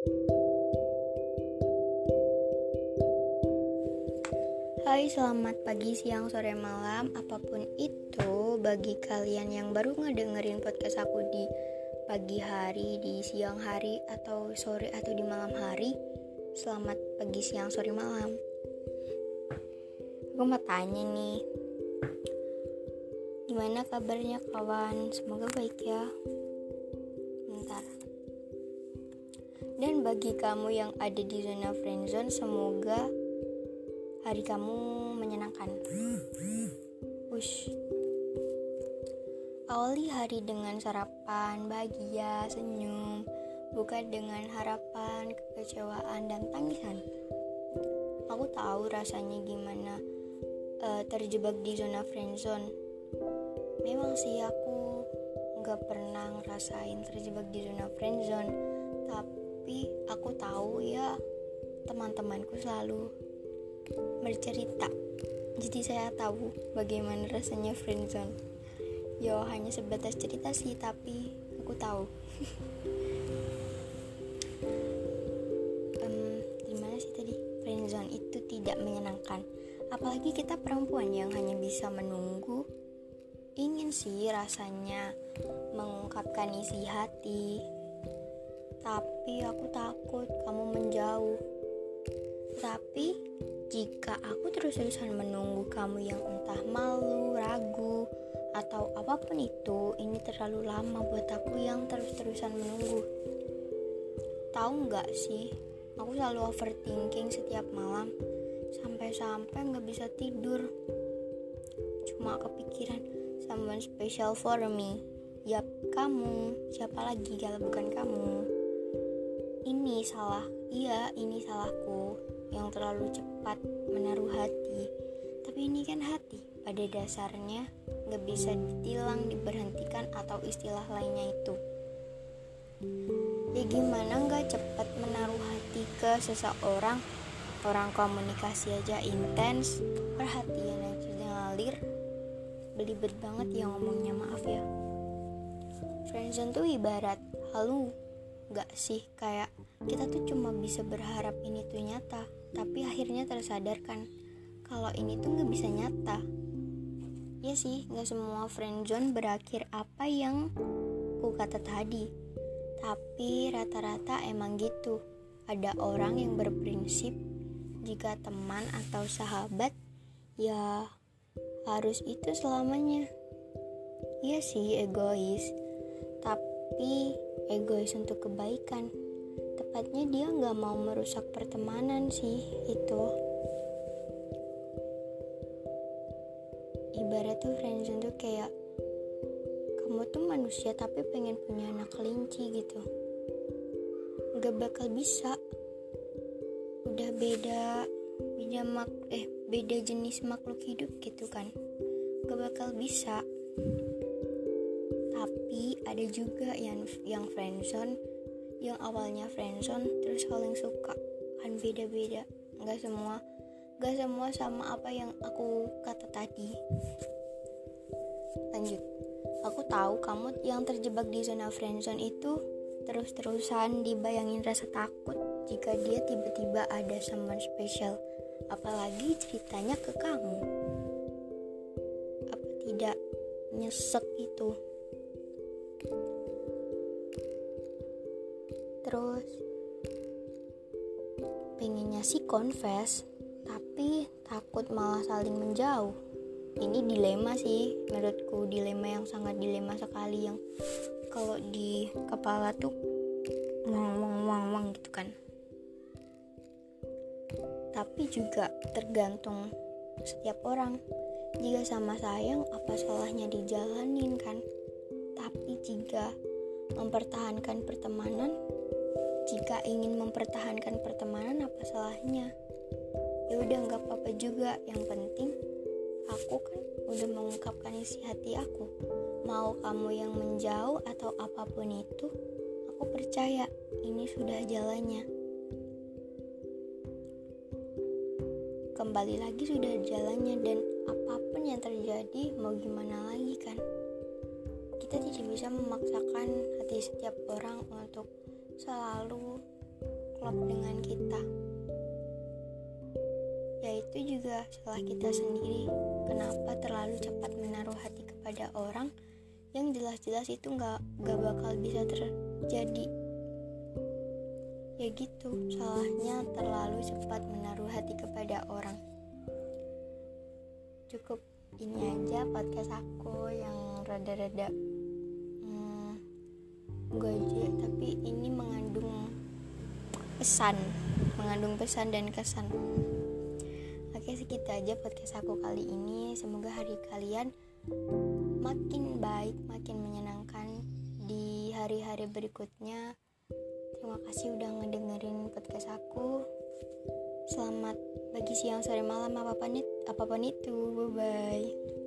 Hai, selamat pagi, siang, sore, malam, apa pun itu bagi kalian yang baru ngedengerin podcast aku di pagi hari, di siang hari, atau sore atau di malam hari. Selamat pagi, siang, sore, malam. Aku mau tanya nih, gimana kabarnya kawan? Semoga baik ya. Dan bagi kamu yang ada di zona friendzone, semoga hari kamu menyenangkan. Wush. Awali hari dengan sarapan, bahagia, senyum, bukan dengan harapan, kekecewaan, dan tangisan. Aku tahu rasanya gimana uh, terjebak di zona friendzone. Memang sih aku nggak pernah ngerasain terjebak di zona friendzone, tapi aku tahu ya teman-temanku selalu bercerita. Jadi saya tahu bagaimana rasanya friendzone yo hanya sebatas cerita sih tapi aku tahu. Um, gimana sih tadi? Friendzone itu tidak menyenangkan. Apalagi kita perempuan yang hanya bisa menunggu. Ingin sih rasanya mengungkapkan isi hati tapi aku takut kamu menjauh tapi jika aku terus-terusan menunggu kamu yang entah malu, ragu, atau apa pun itu, ini terlalu lama buat aku yang terus-terusan menunggu. Tahu nggak sih, aku selalu overthinking setiap malam, sampai-sampai nggak bisa tidur. Cuma kepikiran, someone special for me. Yap, kamu. Siapa lagi kalau bukan kamu? Ini salah, iya ini salahku yang terlalu cepat menaruh hati. Tapi ini kan hati, pada dasarnya gak bisa ditilang, diberhentikan atau istilah lainnya itu. Ya gimana gak cepat menaruh hati ke seseorang, orang komunikasi aja intens, perhatian aja ngalir, belibet banget ya ngomongnya maaf ya. Friendzone tuh ibarat halu, gak sih kayak kita tuh cuma bisa berharap ini tuh nyata tapi akhirnya tersadarkan kalau ini tuh gak bisa nyata. Ya sih gak semua friendzone berakhir apa yang ku kata tadi tapi rata-rata emang gitu. Ada orang yang berprinsip jika teman atau sahabat ya harus itu selamanya. Iya sih egois tapi egois untuk kebaikan. Tepatnya dia nggak mau merusak pertemanan sih itu. Ibarat tuh friendzone tuh kayak kamu tuh manusia tapi pengen punya anak kelinci gitu. Nggak bakal bisa. Udah beda beda mak eh beda jenis makhluk hidup gitu kan. Gak bakal bisa ada juga yang yang friendzone yang awalnya friendzone terus saling suka. Kan beda-beda. Nggak semua nggak semua sama apa yang aku kata tadi. Lanjut. Aku tahu kamu yang terjebak di zona friendzone itu terus-terusan dibayangin rasa takut jika dia tiba-tiba ada someone special. Apalagi ceritanya ke kamu. Apa tidak nyesek itu terus. Pengennya sih confess tapi takut malah saling menjauh. Ini dilema sih menurutku dilema yang sangat dilema sekali yang kalau di kepala tuh wang wang wang wang gitu kan. Tapi juga tergantung setiap orang. Jika sama sayang apa salahnya dijalanin kan? Tapi jika mempertahankan pertemanan jika ingin mempertahankan pertemanan apa salahnya? Ya udah nggak apa-apa juga. Yang penting aku kan udah mengungkapkan isi hati aku. Mau kamu yang menjauh atau apa pun itu aku percaya ini sudah jalannya. Kembali lagi sudah jalannya dan apa pun yang terjadi mau gimana lagi kan? Kita tidak bisa memaksakan hati setiap orang untuk selalu klop dengan kita. Yaitu juga salah kita sendiri kenapa terlalu cepat menaruh hati kepada orang yang jelas-jelas itu nggak nggak bakal bisa terjadi? Ya gitu salahnya terlalu cepat menaruh hati kepada orang. Cukup ini aja podcast aku yang rada-rada gaje tapi ini mengandung pesan mengandung pesan dan kesan oke segitu aja podcast aku kali ini semoga hari kalian makin baik makin menyenangkan di hari-hari berikutnya terima kasih udah ngedengerin podcast aku Selamat pagi, siang, sore, malam, apa pun itu. Apa pun itu. Bye bye.